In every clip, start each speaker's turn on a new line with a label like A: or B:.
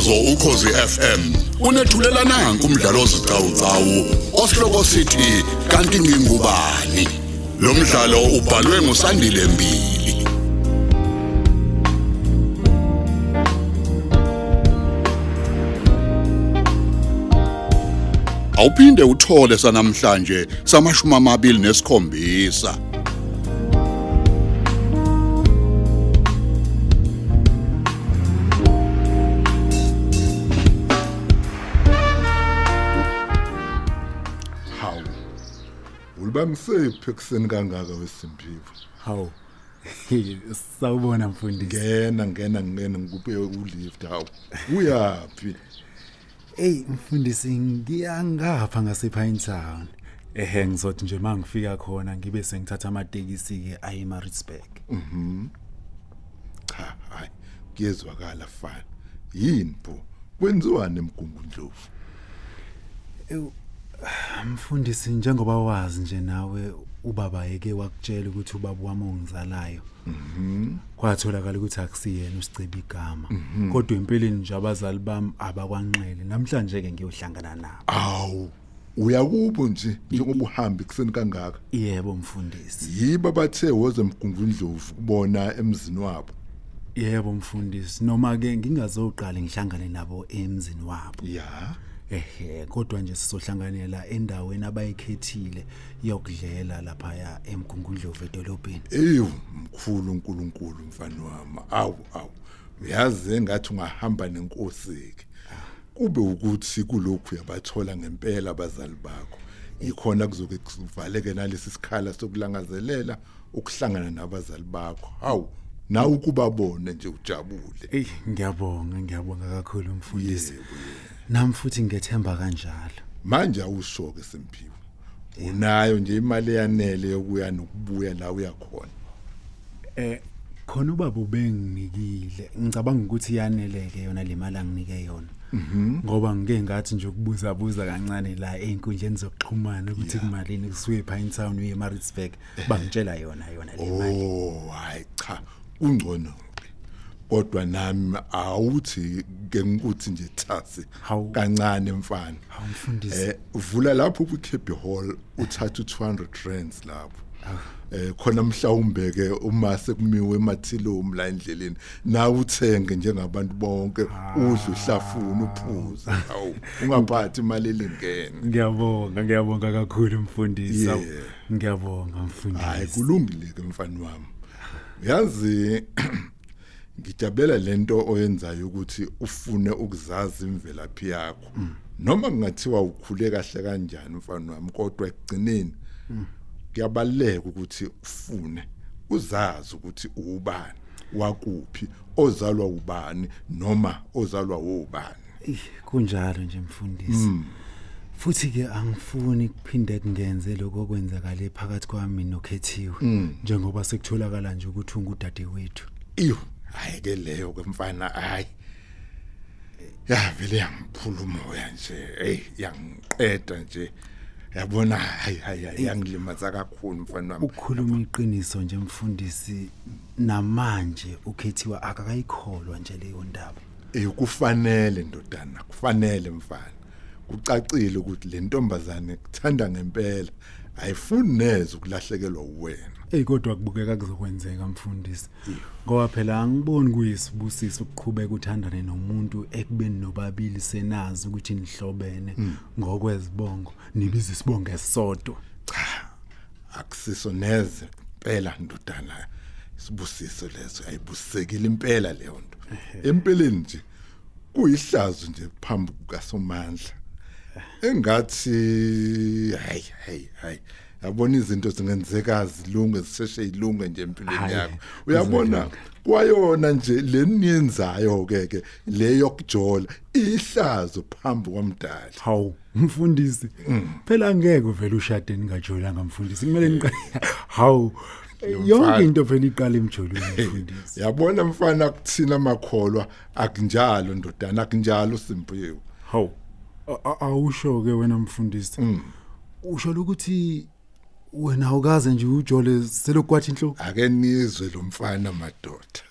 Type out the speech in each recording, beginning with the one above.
A: umsakazo ukhosi FM unethulela nanku umdlalo ozicawucawu osihloko sithi kanti ngingubani? Lo mdlalo ubhalwe ngusandile mbili. Awuphinde uthole sanamhlanje samashumi amabili nesikhombisa.
B: Ulibamisephi ekuseni kangaka wesimpivo
C: Hawu. Sawubona mfundisi.
B: ngena ngena ngena ngikuphe ulift hawu uyaphi
C: Ey mfundisi ngiyangapha ngasePine Town. Ehe ngizothi nje mangifika khona ngibe sengithatha amatekisi ke ayi Maritzburg.
B: cha hayi kuyezwakala fana yini bo kwenziwani emgungundlovu
C: Mfundisi njengoba wazi nje nawe ubaba yeke wakutshela ukuthi ubaba wami ongizalayo. Mhm. Kwatholakala ukuthi akusiyena usicebe igama. Kodwa empeleni nje abazali bami abakwanxele. Namhlanje ke ngiyohlangana nabo.
B: awu uyakubo nje njengoba uhamba ekuseni kangaka
C: Yebo mfundisi.
B: yibo bathe woze emgungundlovu kubona emzini wabo
C: Yebo mfundisi noma ke ngingazoqala ngihlangane nabo emzini wabo.
B: ya
C: Ehe kodwa nje sizohlanganela endaweni abayikhethile yokudlela lapha emgungundlovu edolobheni.
B: eyu mkhulu uNkulunkulu mfana wami. Awu awu. Uyazi engathi ungahamba nenkosi ke kube ukuthi kulokhu yabathola ngempela abazali bakho. Ikhona kuzoke kuvaleke nalesi sikhala sokulangazelela ukuhlangana nabazali bakho. Hawu nawe ukubabone nje ujabule.
C: Ey ngiyabonga ngiyabonga kakhulu mfundisi. Nami futhi ngethemba kanjalo.
B: manje awusho ke semphiwe. Unayo nje imali eyanele yokuya nokubuya la uyakhona
C: Eh khona ubaba ubenginikile. Ngicabanga ukuthi yaneleke yona le mali anginike yona. Ngoba ngike ngathi nje ukubuza buza kancane la einkundleni zokuxhumana ukuthi kumalini kusuke ePine Town uye eMaritzburg bangitshela yona yona le mali.
B: Oh hayi cha. Ungcono ke kodwa nami awuthi ke ngikuthi nje thasi kancane mfana. Eh uvula lapho ku Cape Hall uthatha 200 rands lapho. Eh khona mhlawumbe ke uma sekumiwe emathilom la endleleni nawe uthenge njengabantu bonke udle uhlafuna uphuze. Hawu ungaphathi imali elingene.
C: Ngiyabonga ngiyabonga kakhulu mfundisi. Ngiyabonga
B: hayi
C: mfundisi.
B: kulungile ke mfana wami. Yazi ngijabela lento oyenzayo ukuthi ufune ukuzazi imvelaphi yakho. Noma kungathiwa ukhule kahle kanjani mfana wami kodwa ekugcineni kuyabaleka ukuthi ufune uzazi ukuthi ubani wakuphi ozalwa ubani noma ozalwa ubani
C: kunjalo nje mfundisi. Futhi ke angifuni kuphinde kungenze lokho okwenzakala phakathi kwami nokhethiwe njengoba sekutholakala nje ukuthi ungudade wethu.
B: iyo. Hayi ke leyo ke mfana hayi. Ya vele yangiphula umoya nje hey yangiqeda nje. Yabona hayi hayi yangilimaza kakhulu mfana wami.
C: Ukhuluma iqiniso nje mfundisi namanje ukhethiwa akakayikholwa nje leyo ndaba.
B: eh kufanele ndodana kufanele mfana. Kucacile ukuthi le ntombazane kuthanda ngempela. Ayifuni neze ukulahlekelwa uwena.
C: Ey kodwa kubukeka kuzokwenzeka mfundisi. Ngoba phela angiboni kuyisibusiso ukuqhubeka uthandane nomuntu ekubeni nobabili senazi ukuthi nihlobene. Ngokwezibongo nibiza isibongo esisodwa.
B: akusiso neze impela ndodana. Sibusiso leso ayibusekile impela leyo nto. Empeleni nje kuyihlazo nje phambi kukasomandla. Engathi hayi hayi hayi. Yabona izinto zingenzeka zilunge zisheshe ilunge nje empilweni
C: Hhayi,
B: yakho. uyabona? Kwayona nje leniyenzayo ke ke le yokujola ihlazo phambi kwamdali.
C: Hawu mfundisi phela angeke uvele ushade ningajolanga mfundisi. Kumele niqale. Hawu yonke into vele iqala emjolweni mfundisi.
B: yabona mfana kuthina makholwa akunjalo ndodana akunjalo simpiwe
C: hawu. a- a- awusho ke wena mfundisi. Usho ukuthi wena awukaze nje ujole selokwathi inhloko
B: ake nizwe lo mfana madoda.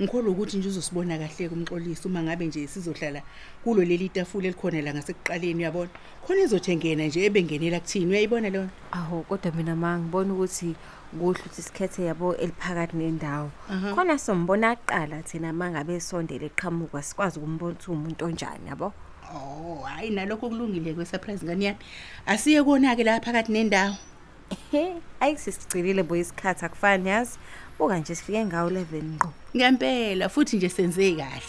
D: Ngikholwa ukuthi nje uzosibona kahle kumxolisi uma ngabe nje sizohlala kulo leli tafula elikhona la ngasekuqaleni uyabona? Khona izothe ngena nje ebengenela kuthini? Uyayibona lona
E: aho kodwa mina ma ngibona ukuthi kuhle ukuthi sikhethe yabo eliphakathi nendawo. Khona sombona aqala thina mangabe esondele eqhamuka sikwazi ukumbona ukuthi umuntu onjani yabo?
D: Oh hayi nalokho kulungile kwe-surprise ngani yami? Asiye kona-ke la phakathi nendawo?
E: Ayisesigcinile bo isikhathi akufani yazi? Buka nje sifike ngawo 11 ngqo.
D: Ngempela futhi nje senze kahle.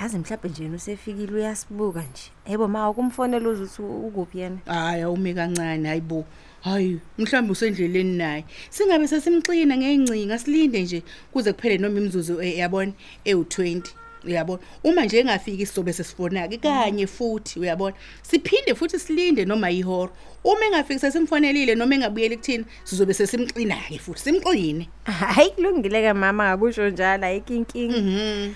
E: Yazi mhlawumbe nje yena usefikile uyasibuka nje. Yebo ma ukumfonela uze ukuthi ukuphi yena?
D: Hayi awume kancane hayi bo. Hayi mhlawumbe usendleleni naye. Singabe sesimxina ngey'ncinga silinde nje kuze kuphele noma imzuzu eh, yabona ewu-20 uyabona? Uma nje engafiki sizobe sesifona-ke kanye futhi uyabona? Siphinde futhi silinde noma yihora uma engafiki sesimfonelile noma engabuyeli kuthina sizobe sesimxina-ke futhi simxine.
E: Hayi kulungile-ke mama ngakusho njalo ayikho inkinga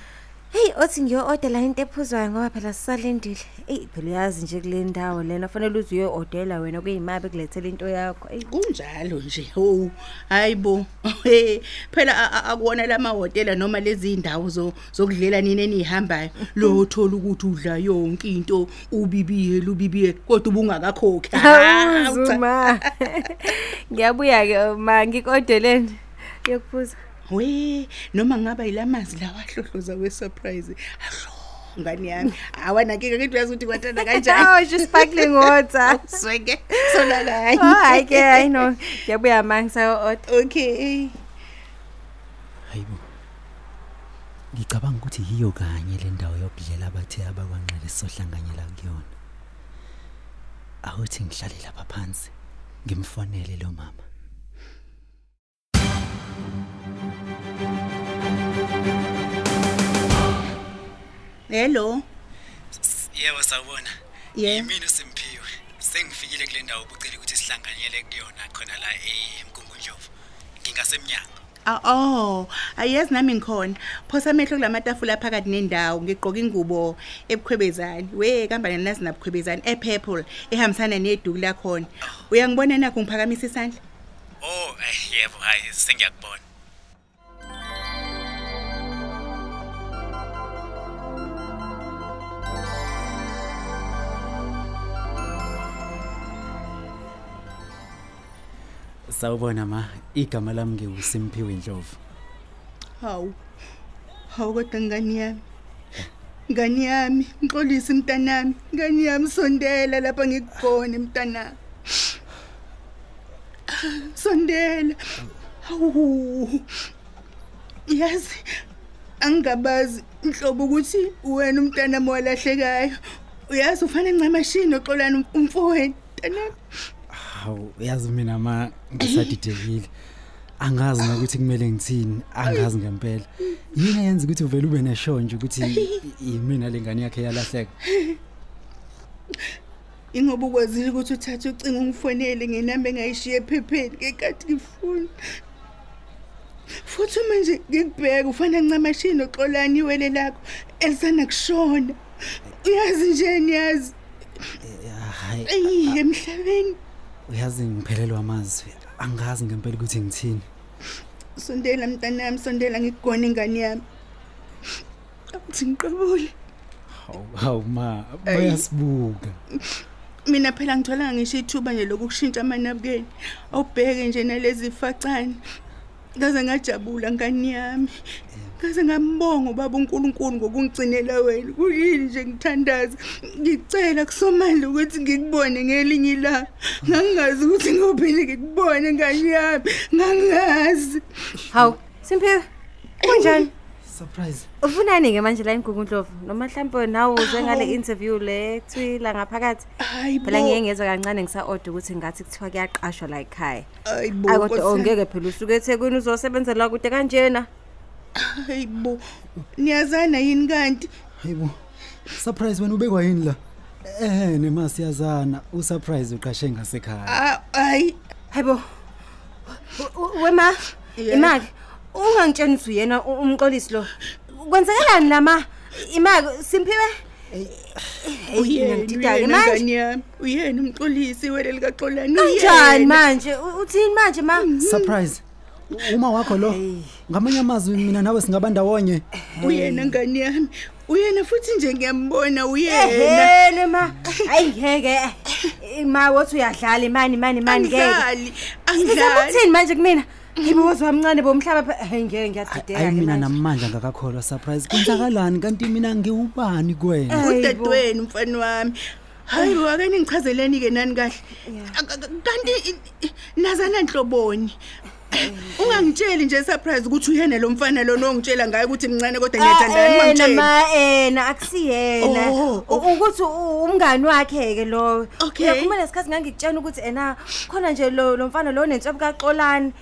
E: heyi othi ngiyo-odela into ephuzwayo ngoba phela sisalindile. Eyi phela uyazi nje kule ndawo lena fanele uze uyo-odela wena kuyimabe kulethela into yakho eyi
D: kunjalo nje ho hayi bo. He, phela a- a- akuwona la mahhotela noma lezi ndawo zo- zokudlela nini eniyihambayo. Lo thola ukuthi udla yonke into ubibiyele ubibiyele kodwa ubungakakhokhi. Ah, ucha-
E: awuzuma ngiyabuya-ke ma ngikodeleni yokuphuza
D: we noma ngaba yilamazi lawa ahlohloza we-surprise ahlo ngani yami? Awanakike kithi uyazi ukuthi kwathanda kanjani.
E: Oh just sparkling water.
D: Sweke sona kanye
E: oh hayi ke hayi no. Ngiyabuya ma ngisayo-oda
D: okay.
C: Hayibo ngicabanga ukuthi yiyo kanye le ndawo yokudlela abathe abakwanqele sizohlanganyela kuyona. Awuthi ngihlale lapha phansi ngimfonele lo mama.
D: Hello
C: yebo sawubona
D: Yeah.
C: yimina uSimphiwe sengifikile kule ndawo ubucela ukuthi sihlanganyele kuyona khona la eMgungundlovu ngingasemnyango
D: Ah oh, ayazi nami ngikhona. Phosa amehlo kulamatafula phakathi nendawo, ngigqoka ingubo ebukhwebezani. We kambana nazi nabukhwebezani epurple ehambisana neduku lakhona. Uyangibona nakho ngiphakamisa isandla?
C: oh eh, yebo hayi sengiyakubona Sawubona ma igama lami ngiuSimphiwe Ndlovu
D: Hawu. Hawu kodwa ngani yami. Ngani yami, ngixolisa mntanami. Ngani yami sondela lapha ngikubone mntanami. Sondela. Hawu. Yazi angabazi inhlobo ukuthi wena umntanami walahlekayo. Uyazi ufana ncamashini oxolana umfowenu mntanami.
C: Hawu yazi mina ma ngisadidekile. Angazi nokuthi kumele ngithini angazi ngempela. Yini yenza ukuthi uvele ube neshonje ukuthi yimina lengane yakhe yalahleka?
D: Ingoba ukwazile ukuthi uthathe ucingo ungifonele ngenamba engayishiye ephepheni ngekade ngifuna. Futhi manje ngikubheka ufana ncamashini oxolani iwele lakho elisana kushona. Uyazi nje niyazi.
C: Hayi.
D: Eyi emhlabeni.
C: Uyazi ngiphelelwa amazwi angazi ngempela ukuthi ngithini
D: sondela mntanami sondela ngikugona ingane yami. Awuthi ngiqabule.
C: hawu hawu ma bayasibuka
D: Mina phela ngithola ngisho ithuba nje lokushintsha amanabukeni. Awubheke nje nalezi facane. Ngaze ngajabula ngani yami. Ngaze ngambonga ubaba uNkulunkulu ngokungigcinela wena. Kuyini nje ngithandaza. Ngicela kusomandla ukuthi ngikubone ngelinye ilanga. Ngangazi ukuthi ngophinde ngikubone ngani yami. Ngangazi.
E: hawu simphiwe kunjani
C: surprise
E: ufunani-ke manje la ingugundlovu noma mhlawumbe nawe uze ngale interview le kuthiwila ngaphakathi
D: Hayi bo.
E: phela ngiye ngezwa kancane ngisa-oda ukuthi ngathi kuthiwa kuyaqashwa la ekhaya
D: Hayi bo.
E: ayi kodwa
D: Nkosi yami.
E: ongeke phela usuke ethekwini uzosebenzela kude kanjena
D: Hayi bo. Niyazana yini kanti?
C: hayibo surprise wena ubekwa yini la eh nema siyazana usurprise uqashe ngasekhaya
D: Ah, hayi.
E: hayibo wema
D: Yeah.
E: imali ungangitsheni ukuthi uyena u- umxolisi lo kwenzekalani lama imali simphiwe
D: Uyena
E: ngiyangidida-ke
D: uyena
E: manje
D: ngani yami. Uyena umxolisi wele likaXolani.
E: kanjani manje U- uthini manje ma
C: surprise uma wakho lo ngamanye amazwi mina nawe singaba ndawonye.
D: Uyena ngani yami? Uyena futhi nje ngiyambona uyena.
E: Ehene ma. Hayi ngeke ma wothi uyadlala imani imani imani ngeke
D: angidlali angidlali
E: Ngizakuthini manje kumina? Yibo wazwamncane bomhlaba pha hey ngeke ngiyadideka
C: hayi
E: ke
C: mina
E: manje.
C: namandla ngakakholwa surprise. Kwenzakalani? Kanti mina ngiwubani kwena?
E: Hayibo.
D: udadewenu mfana wami. Hayi wake ningichazeleni ke nani kahle? Ak- ak- kanti i- i- nazana nhloboni. ungangitsheli nje surprise ukuthi uyena lo mfana lo nongitshela ngaye ukuthi mncane kodwa ngiyathandana
E: Ah, ena
D: ungangitsheli
E: ma ena akusiyena
D: Oh,
E: U- ukuthi u- umngani wakhe ke lo.
D: Okay.
E: uyakhuluma lesikhathi ngangikutshela ukuthi ena khona nje lo lo mfana lo nentswabu kaXolani.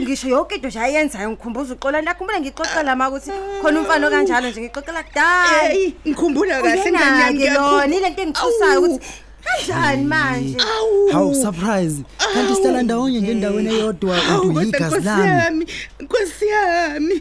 E: Ngisho yonke into nje ayenzayo ngikhumbuza uXolani. Akhumbula ngixoxela ma ukuthi khona umfana okanjalo nje ngixoxela kudala.
D: Hey ngikhumbula kahle ngani yami
E: ke lona ile nto engithusayo
D: Awu.
E: ukuthi kanjani manje?
D: Awu.
C: hawu surprise. Kanti sihlala ndawonye ngendaweni eyodwa
D: Hawu,
C: uthi
D: kodwa
C: yigazi
D: Nkosi
C: lami.
D: Yami nkosi yami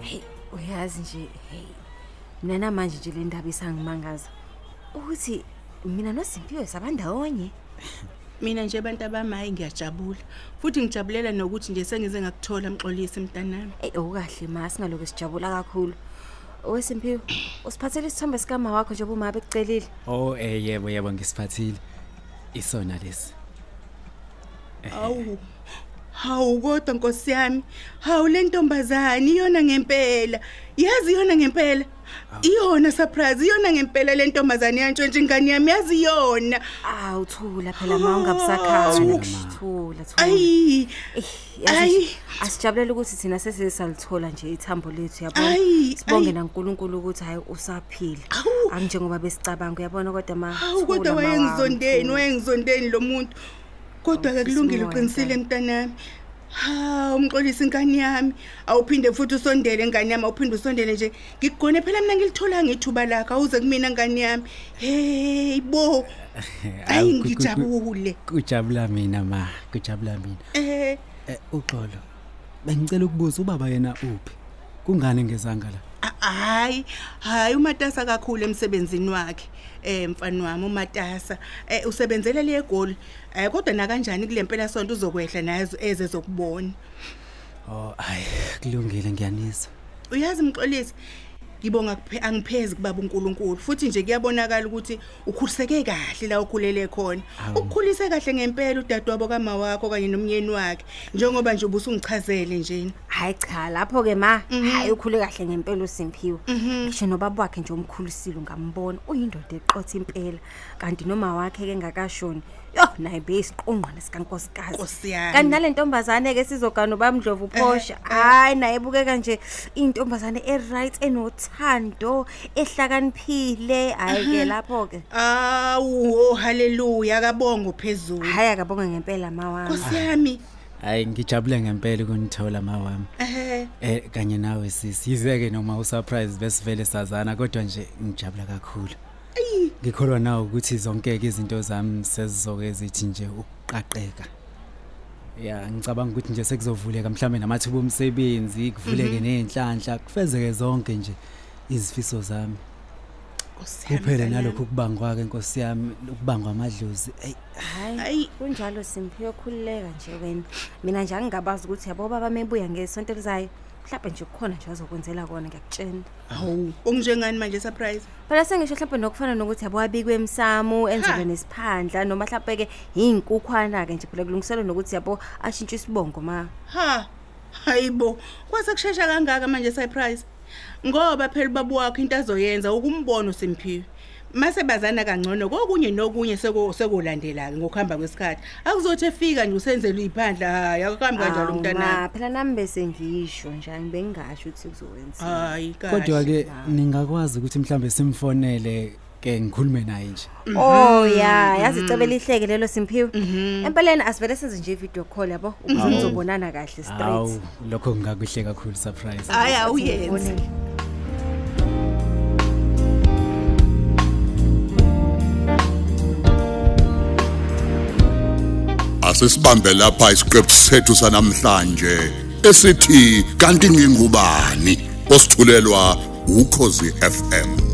E: hey uyazi nje hey mina namanje nje le ndaba isangimangaza. Ukuthi mina noSimpiwe sabandawonye
D: mina nje abantu abamayi ngiyajabula futhi ngijabulela nokuthi nje sengize ngakuthola mxolisi mntanami
E: Ey okukahle ma singaloku sijabula kakhulu. Owesimpiwe, usiphathele isithombe sikama wakho njengoba uma bekucelile.
C: oh eh yebo yebo ngisiphathile isona lesi
D: Awu. Hawu kodwa Nkosi yami. Hawu le ntombazana iyona ngempela. Yazi iyona ngempela. Iyona surprise iyona ngempela le ntombazana yantshontshe ingane yami yazi iyona.
E: Awu thula phela ma ungabusakhala.
D: Awu.
E: Thula thula.
D: Ayi.
E: Eh,
D: Ayi.
E: yazi asijabulela ukuthi thina sesisalithola nje ithambo lethu yabona.
D: Ayi,
E: Sibonge
D: ayi.
E: naNkulunkulu ukuthi hayi usaphila.
D: Awu.
E: Anginjengoba besicabanga uyabona kodwa ma.
D: Hawu kodwa
E: thula, ma wami,
D: wayengizondeni
E: thula.
D: wayengizondeni lo muntu. Kodwa ke kulungile
E: Awufisi
D: uqinisile
E: umoya,
D: mntanami. Ha umxolisi ingane yami. Awuphinde futhi usondele ngane yami awuphinde usondele nje. Ngigone phela mina ngilithola ngethuba lakho awuze kumina ngane yami. Hey bo.
C: Awu,
D: ayi
C: ku- ku- ku-
D: ngijabule.
C: kujabula mina ma kujabula mina.
D: Eh.
C: Eh, uxolo bengicela ukubuza ubaba yena uphi? Kungani ngezanga la
D: a- hayi hayi umatasa kakhulu emsebenzini wakhe. Eh mfana wami umatasa. Eh usebenzele le goli eh kodwa na kanjani kule mpela sonto uzokwehla naye eze zokubona
C: oh hayi kulungile ngiyanizwa
D: uyazi mxolisi ngibonga kuphe- angiphezi kubaba uNkulunkulu futhi nje kuyabonakala ukuthi ukhuliseke kahle la ukhulele khona
C: Awu.
D: ukukhulise kahle ngempela udadewabo kama wakho kanye nomnyeni wakhe njengoba nje ubusungichazele nje
E: Hayi cha lapho ke ma
D: Mhm.
E: hayi ukhule kahle ngempela uSimpiwe. Ngisho nobaba wakhe nje umkhulisile ngambona uyindoda eqotha impela kanti noma wakhe ke engakashoni. Yo naye beyisiqongqwane sikankosikazi.
D: Nkosi yami.
E: Kanti nale ntombazane ke sizogana bamdlovu
D: Eh,
E: Phosha. Hayi naye ibukeka nje intombazane eright enothando ehlakaniphile. Hayi ke lapho ke.
D: awu oh haleluya kabongo phezulu
E: Hayi akabonga ngempela ma wami.
D: Nkosi yami
C: hayi ngijabule ngempela ukunithola ma wami
D: eh
C: eh kanye nawe sisi yizeke noma usurprise besivele sazana kodwa nje ngijabula kakhulu ngikholwa nawe ukuthi zonke ke izinto zami sezizoke zithi nje ukuqaqeka ya ngicabanga ukuthi nje sekuzovuleka mhlambe namathuba omsebenzi kuvuleke nenhlanhla kufezeke zonke nje izifiso zami
D: Nkosi yami,
C: kuphele
D: mntanami.
C: nalokho kubangwa ke Nkosi yami ukubangwa amadlozi ey
E: Hayi
D: Hayi.
E: kunjalo Simphiwe khulileka nje wena. Mina nje angingabazi ukuthi yabo baba mebuya ngesonto elizayo. Mhlawumbe nje kukhona nje azokwenzela kona ngiyakutshela.
D: hawu ongjengani manje surprise
E: Phela sengisho mhlawumbe nokufana nokuthi yabo abikwe emsamo enzelwe
D: Ha.
E: nesiphandla noma mhlawumbe ke inkukhwana ke nje phela kulungiselwe nokuthi yabo ashintshe isibongo ma.
D: ha hayibo kwase kushesha kangaka manje surprise ngoba phela ubaba wakho into azoyenza ukumbona uSimphiwe mase bazana kangcono kokunye nokunye seko sekulandela ngokuhamba kwesikhathi. Akuzothi efika nje usenzelwe iphandla hayi akuhambi kanjalo
E: Awu,
D: umntana
E: ma, Phela nami bese ngisho nje angibengasho ukuthi kuzowenza.
D: hayi
C: kodwa
D: kahle
C: ke ningakwazi ukuthi mhlambe simfonele ke ngikhulume naye nje.
E: Oh ya, yazi icebe lihleke lelo Simphiwe. Empeleni asivele senze nje video call yabo? Ukuze nizobonana kahle straight.
C: Hawu lokho kungakuhle kakhulu surprise.
D: hayi awuyenzi.
A: Asisibambe lapha isiqephu sethu sanamhlanje esithi kanti ngingubani? Osithulelwa ukhozi FM